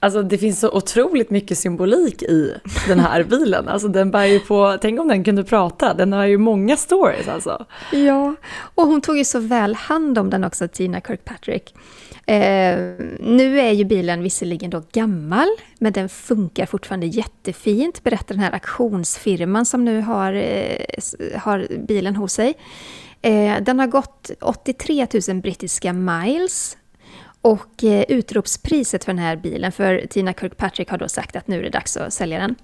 Alltså det finns så otroligt mycket symbolik i den här bilen. Alltså den bär ju på, tänk om den kunde prata, den har ju många stories alltså. Ja, och hon tog ju så väl hand om den också, Tina Kirkpatrick. Eh, nu är ju bilen visserligen då gammal, men den funkar fortfarande jättefint, berättar den här auktionsfirman som nu har, eh, har bilen hos sig. Eh, den har gått 83 000 brittiska miles Och eh, utropspriset för den här bilen, för Tina Kirkpatrick har då sagt att nu är det dags att sälja den.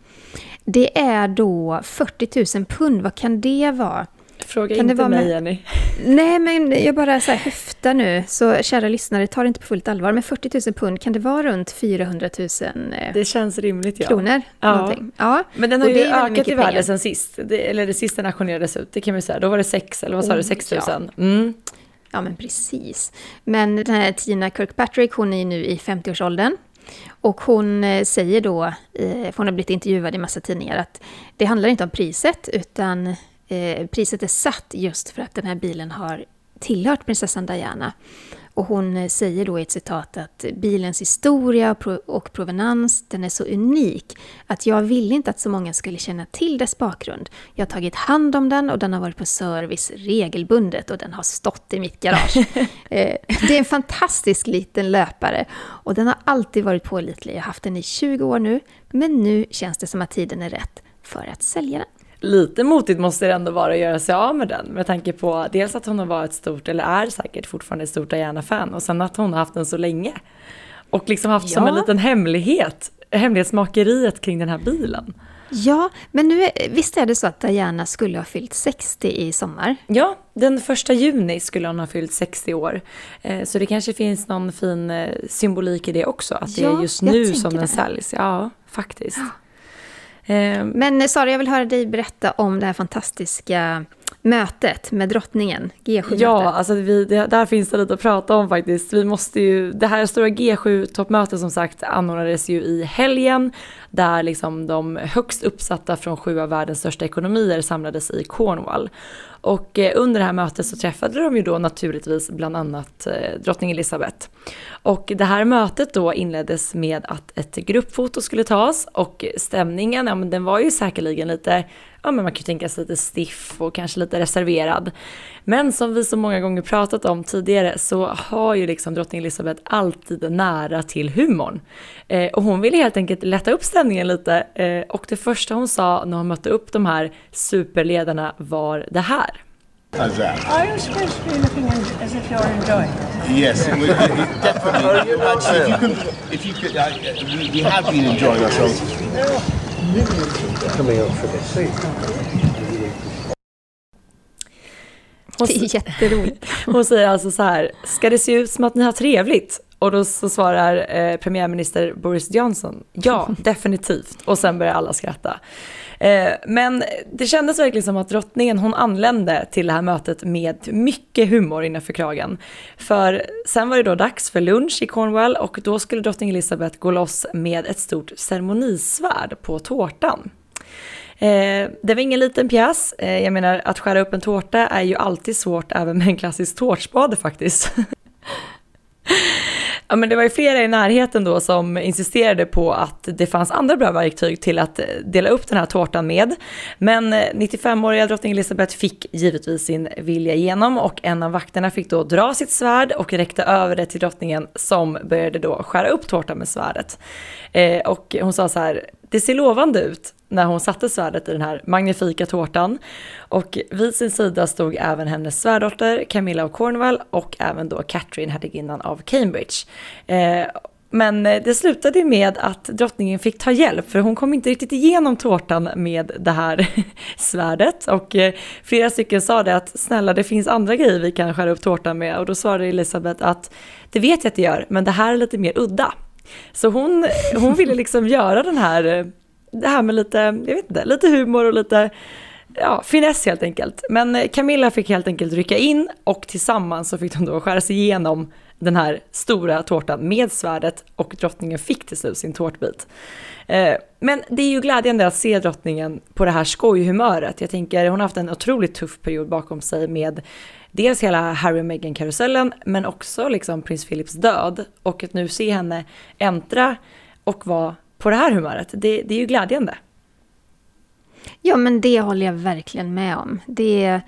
Det är då 40 000 pund, vad kan det vara? Fråga Kan det inte vara mig med- Jenny. Nej, men jag bara så här höftar nu, så kära lyssnare, ta det inte på fullt allvar. Men 40 000 pund, kan det vara runt 400 000 eh, Det känns rimligt ja. kronor? Ja. Någonting. Ja. Men den Och har ju ökat i värde sen sist. Det, eller det sista den auktionerades ut, det kan vi säga. Då var det 6, eller vad sa Oh, du, 6 000? ja. Mm. Ja, men precis. Men den här Tina Kirkpatrick, hon är ju nu i 50-årsåldern. Och hon eh, säger då, eh, för hon har blivit intervjuad i massa tidningar, att det handlar inte om priset, utan eh, priset är satt just för att den här bilen har tillhört prinsessan Diana. Och hon eh, säger då i ett citat att bilens historia och pro- och provenans, den är så unik att jag ville inte att så många skulle känna till dess bakgrund. Jag har tagit hand om den och den har varit på service regelbundet och den har stått i mitt garage. Eh, det är en fantastisk liten löpare och den har alltid varit pålitlig. Jag har haft den i 20 år nu, men nu känns det som att tiden är rätt för att sälja den. Lite motigt måste det ändå vara att göra sig av med den med tanke på dels att hon har varit stort, eller är säkert fortfarande ett stort Diana-fan och sen att hon har haft den så länge. Och liksom haft som Ja. en liten hemlighet, hemlighetsmakeriet kring den här bilen. Ja, men nu, är- visst är det så att Diana skulle ha fyllt 60 i sommar? Ja, den första juni skulle hon ha fyllt 60 år. Eh, Så det kanske finns någon fin eh, symbolik i det också, att det Ja, är just nu som den det. säljs. Ja, faktiskt. Eh, men Sara, jag vill höra dig berätta om det här fantastiska mötet med drottningen, G7-mötet. Ja, alltså vi, det, där finns det lite att prata om faktiskt. Vi måste ju, det här stora G7-toppmötet som sagt anordnades ju i helgen där liksom de högst uppsatta från sju av världens största ekonomier samlades i Cornwall. Och eh, under det här mötet så träffade de ju då naturligtvis bland annat eh, drottning Elizabeth. Och det här mötet då inleddes med att ett gruppfoto skulle tas och stämningen, ja men den var ju säkerligen lite, ja men man kan ju tänka sig lite stiff och kanske lite reserverad. Men som vi så många gånger pratat om tidigare så har ju liksom drottning Elizabeth alltid nära till humorn. Eh, och hon ville helt enkelt lätta upp stämningen lite eh, och det första hon sa när hon mötte upp de här superledarna var det här. How's that? Are you supposed to be looking as, as if you're enjoying it? Yes, we, we, definitely. Actually, if you can, if you could, uh, we, we have been enjoying ourselves. Coming up for this. Hon, Det är jätteroligt. hon säger alltså så här, ska det se ut som att ni har trevligt? Och då så svarar eh, premiärminister Boris Johnson, ja definitivt. Och sen börjar alla skratta. Eh, men det kändes verkligen som att drottningen hon anlände till det här mötet med mycket humor innanför kragen. För sen var det då dags för lunch i Cornwall och då skulle drottning Elizabeth gå loss med ett stort ceremonisvärd på tårtan. Eh, det var ingen liten pjäs. Eh, jag menar, att skära upp en tårta är ju alltid svårt även med en klassisk tårtspade faktiskt. Ja, men det var ju flera i närheten då som insisterade på att det fanns andra bra verktyg till att eh, dela upp den här tårtan med. Men eh, 95-åriga drottning Elizabeth fick givetvis sin vilja igenom och en av vakterna fick då dra sitt svärd och räckte över det till drottningen som började då skära upp tårtan med svärdet. Eh, och hon sa så här, det ser lovande ut när hon satte svärdet i den här magnifika tårtan. Och vid sin sida stod även hennes svärdotter Camilla av Cornwall och även då Catherine, hertiginnan av Cambridge. Eh, men det slutade med att drottningen fick ta hjälp för hon kom inte riktigt igenom tårtan med det här svärdet. Och eh, flera stycken sa det att snälla det finns andra grejer vi kan skära upp tårtan med och då svarade Elisabeth att det vet jag att det gör men det här är lite mer udda. Så hon, hon ville liksom göra den här, det här med lite, jag vet inte, lite humor och lite ja, finess helt enkelt. Men Camilla fick helt enkelt rycka in och tillsammans så fick de då skära sig igenom den här stora tårtan med svärdet och drottningen fick till slut sin tårtbit. Eh, men det är ju glädjande att se drottningen på det här skojhumöret. Jag tänker hon har haft en otroligt tuff period bakom sig med dels hela Harry och Meghan-karusellen men också liksom prins Philips död och att nu se henne äntra och vara på det här humöret, det, det är ju glädjande. Ja, men det håller jag verkligen med om. Det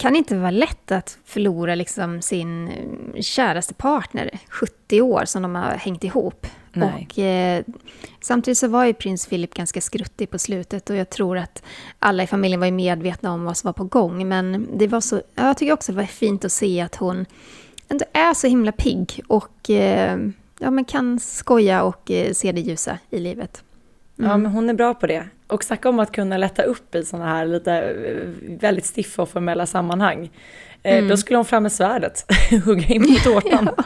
kan inte vara lätt att förlora liksom sin eh, käraste partner, 70 år som de har hängt ihop. Nej. Och, eh, samtidigt så var ju prins Philip ganska skruttig på slutet och jag tror att alla i familjen var ju medvetna om vad som var på gång. Men det var så, ja, jag tycker också det var fint att se att hon ändå är så himla pigg och eh, ja, men kan skoja och eh, se det ljusa i livet. Mm. Ja, men hon är bra på det. Och snacka om att kunna lätta upp i sådana här lite eh, väldigt stiffa och formella sammanhang. Eh, mm. Då skulle hon fram med svärdet, hugga in på tårtan.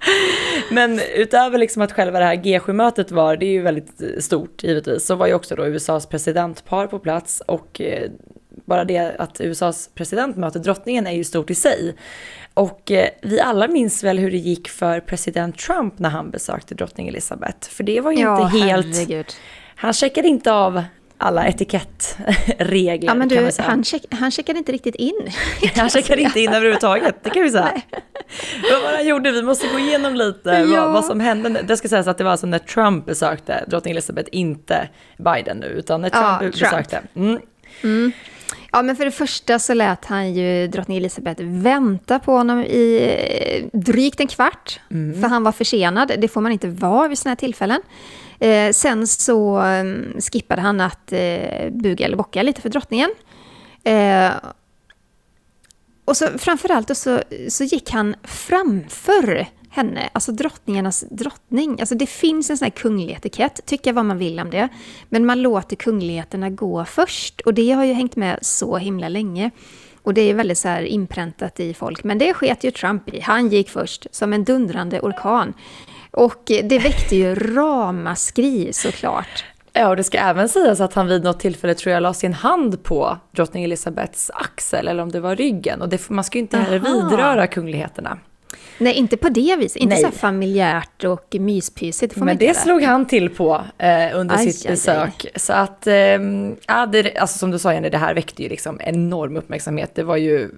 Men utöver liksom att själva det här G7-mötet var, det är ju väldigt stort givetvis, så var ju också då USAs presidentpar på plats och eh, bara det att USAs president möter drottningen är ju stort i sig. Och eh, vi alla minns väl hur det gick för president Trump när han besökte drottning Elizabeth. För det var ju ja, inte helt... Herregud. Han checkade inte av alla etikettregler ja, men du, kan man säga. Han, check, han checkade inte riktigt in. han checkade inte in överhuvudtaget, det kan vi säga. vad var det han gjorde? Vi måste gå igenom lite ja. vad, vad, som hände. Det ska sägas att det var alltså när Trump besökte drottning Elizabeth, inte Biden nu, utan när Trump ja, besökte. Mm. Mm. Ja, men för det första så lät han ju drottning Elizabeth vänta på honom i eh, drygt en kvart. Mm. För han var försenad. Det får man inte vara vid sådana här tillfällen. Eh, sen så um, skippade han att eh, buga eller bocka lite för drottningen. Eh, och så framförallt så, så gick han framför henne, alltså drottningarnas drottning. Alltså det finns en sån här kunglig etikett, tycka vad man vill om det. Men man låter kungligheterna gå först och det har ju hängt med så himla länge. Och det är väldigt så här inpräntat i folk. Men det sket ju Trump i. Han gick först som en dundrande orkan. Och det väckte ju ramaskri såklart. Ja, och det ska även sägas att han vid något tillfälle tror jag la sin hand på drottning Elizabeths axel, eller om det var ryggen. Och det, man ska ju inte heller vidröra kungligheterna. Nej, inte på det viset. Inte Nej. så familjärt och myspysigt. Men det slog han till på eh, under aj, sitt aj, besök. Aj. Så att, eh, ja, det, alltså som du sa Jenny, det här väckte ju liksom enorm uppmärksamhet. Det var ju,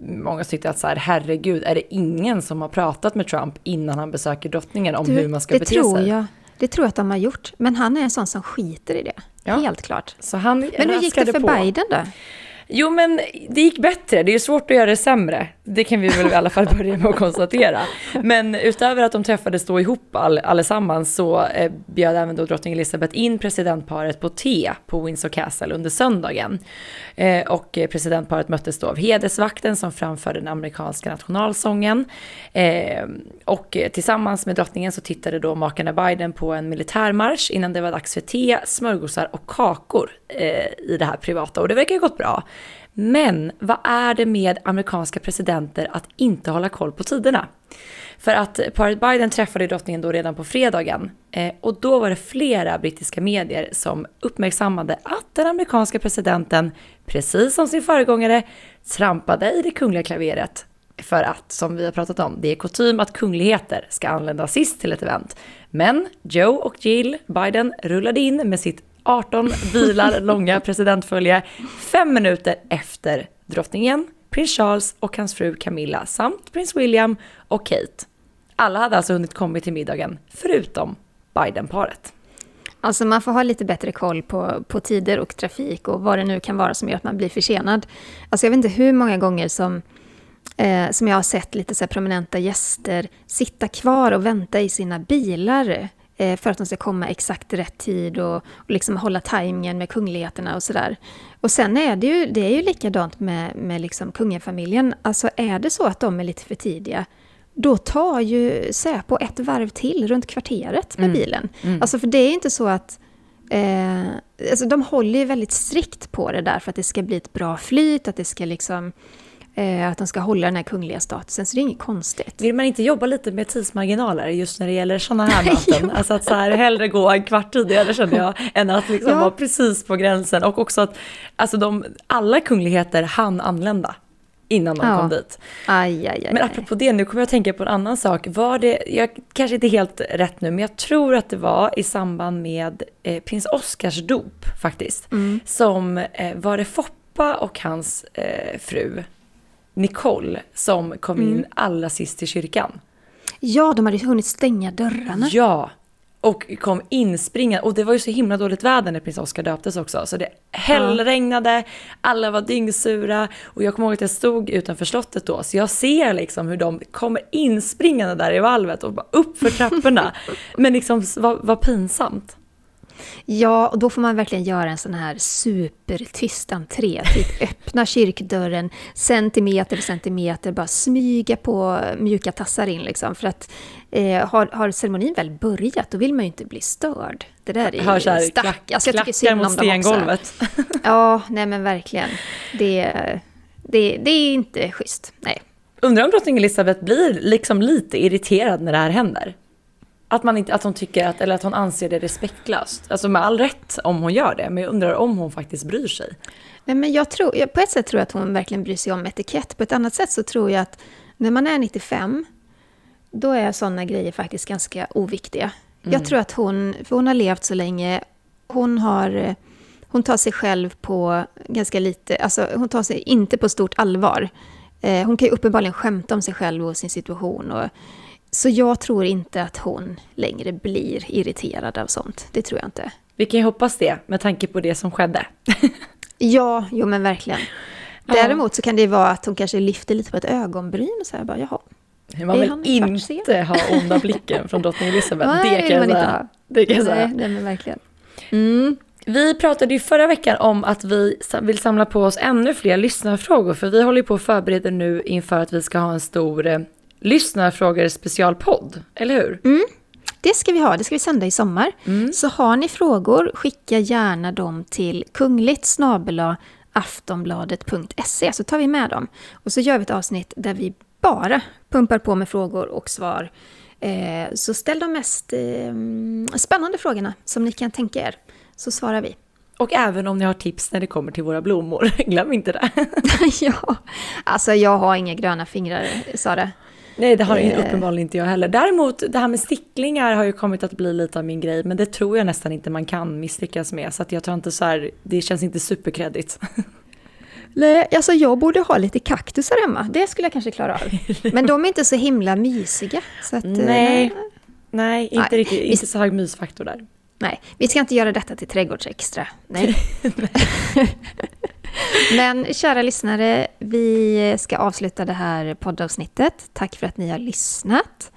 många tyckte att så här, herregud, är det ingen som har pratat med Trump innan han besöker drottningen om du, hur man ska bete tror sig? Jag. Det tror jag att de har gjort. Men han är en sån som skiter i det. Ja. Helt klart. Så han Men hur gick det för på. Biden då? Jo, men det gick bättre. Det är ju svårt att göra det sämre. Det kan vi väl i alla fall börja med att konstatera. Men utöver att de träffades då ihop all, allesammans så eh, bjöd även då drottning Elizabeth in presidentparet på te på Windsor Castle under söndagen. Eh, och presidentparet möttes då av hedersvakten som framförde den amerikanska nationalsången. Eh, och tillsammans med drottningen så tittade då makarna Biden på en militärmarsch innan det var dags för te, smörgåsar och kakor Eh, i det här privata. Och det verkar ju gått bra. Men vad är det med amerikanska presidenter att inte hålla koll på tiderna? För att paret Biden träffade drottningen då redan på fredagen eh, och då var det flera brittiska medier som uppmärksammade att den amerikanska presidenten, precis som sin föregångare, trampade i det kungliga klaveret. För att, som vi har pratat om, det är kutym att kungligheter ska anlända sist till ett event. Men Joe och Jill Biden rullade in med sitt 18 bilar långa presidentfölje fem minuter efter drottningen, prins Charles och hans fru Camilla samt prins William och Kate. Alla hade alltså hunnit komma till middagen, förutom Biden-paret. Alltså man får ha lite bättre koll på, på tider och trafik och vad det nu kan vara som gör att man blir försenad. Alltså jag vet inte hur många gånger som, eh, som jag har sett lite så prominenta gäster sitta kvar och vänta i sina bilar för att de ska komma exakt rätt tid och, och liksom hålla tajmingen med kungligheterna och sådär. Och sen är det ju, det är ju likadant med, med liksom kungafamiljen. Alltså är det så att de är lite för tidiga, då tar ju Säpo ett varv till runt kvarteret med mm. bilen. Mm. Alltså för det är inte så att Eh, alltså de håller ju väldigt strikt på det där för att det ska bli ett bra flyt, att det ska liksom Eh, att de ska hålla den här kungliga statusen, så det är inget konstigt. Vill man inte jobba lite med tidsmarginaler just när det gäller sådana här möten? alltså att så här, hellre gå en kvart tidigare känner jag, än att liksom ja. vara precis på gränsen. Och också att alltså de, alla kungligheter hann anlända innan de ja. kom dit. Aj, aj, aj, men apropå det, nu kommer jag att tänka på en annan sak. Var det, jag kanske inte helt rätt nu, men jag tror att det var i samband med eh, prins Oscars dop faktiskt. Mm. Som eh, var det Foppa och hans eh, fru Nicole som kom mm. in allra sist till kyrkan. Ja, de hade hunnit stänga dörrarna. Ja, och kom inspringande. Och det var ju så himla dåligt väder när prins Oscar döptes också. Så det hällregnade, alla var dyngsura. Och jag kommer ihåg att jag stod utanför slottet då. Så jag ser liksom hur de kommer inspringande där i valvet och bara upp för trapporna. Men liksom vad, vad pinsamt. Ja, och då får man verkligen göra en sån här supertyst entré. Typ öppna kyrkdörren centimeter för centimeter, bara smyga på mjuka tassar in liksom. För att eh, har, har ceremonin väl börjat, då vill man ju inte bli störd. Det där är Hör så här, ju stack. klack- Alltså, jag tycker synd mot stengolvet. Ja, nej men verkligen. Det, det, det är inte schysst. Nej. Undrar om drottning Elizabeth blir liksom lite irriterad när det här händer? Att, man inte, att hon tycker att, eller att hon anser det respektlöst. Alltså med all rätt om hon gör det, men jag undrar om hon faktiskt bryr sig. Nej, men jag tror, på ett sätt tror jag att hon verkligen bryr sig om etikett. På ett annat sätt så tror jag att när man är 95, då är sådana grejer faktiskt ganska oviktiga. Mm. Jag tror att hon, för hon har levt så länge, hon har, hon tar sig själv på ganska lite, alltså hon tar sig inte på stort allvar. Eh, hon kan ju uppenbarligen skämta om sig själv och sin situation. Och, så jag tror inte att hon längre blir irriterad av sånt. Det tror jag inte. Vi kan ju hoppas det, med tanke på det som skedde. Ja, jo men verkligen. Däremot så kan det vara att hon kanske lyfter lite på ett ögonbryn och säger bara jaha. Man vill inte ha onda blicken från drottning Elizabeth. Nej, det kan jag säga. Det kan jag Nej, säga. nej men verkligen. Mm. Vi pratade ju förra veckan om att vi vill samla på oss ännu fler lyssnarfrågor, för vi håller ju på att förbereda nu inför att vi ska ha en stor eh, lyssnarfrågor specialpodd, eller hur? Det ska vi ha, det ska vi sända i sommar. Så har ni frågor, skicka gärna dem till kungligt aftonbladet.se så tar vi med dem. Och så gör vi ett avsnitt där vi bara pumpar på med frågor och svar. Eh, så ställ de mest eh, spännande frågorna som ni kan tänka er, så svarar vi. Och även om ni har tips när det kommer till våra blommor, glöm inte det. ja, alltså jag har inga gröna fingrar, Sara. Nej, det har Eh. uppenbarligen inte jag heller. Däremot, det här med sticklingar har ju kommit att bli lite av min grej, men det tror jag nästan inte man kan misslyckas med, så att jag tror inte så här, det känns inte superkreddigt. Nej, alltså jag borde ha lite kaktusar hemma. Det skulle jag kanske klara av. Men de är inte så himla mysiga. Så att, eh, Nej, nej, inte Nej, riktigt, inte så hög mysfaktor där. Nej, vi ska inte göra detta till trädgårdsextra. Nej. Men kära lyssnare, vi ska avsluta det här poddavsnittet. Tack för att ni har lyssnat.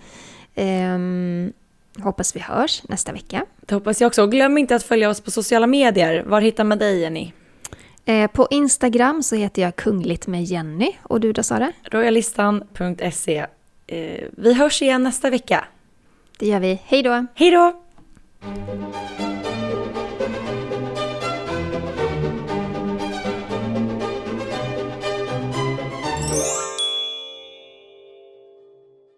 Ehm, hoppas vi hörs nästa vecka. Det hoppas jag också. Och glöm inte att följa oss på sociala medier. Var hittar man dig, Jenny? Eh, på Instagram så heter jag Kungligt med Jenny. Och du då Sara? Royalistan.se. Eh, vi hörs igen nästa vecka. Det gör vi. Hej då! Hej då!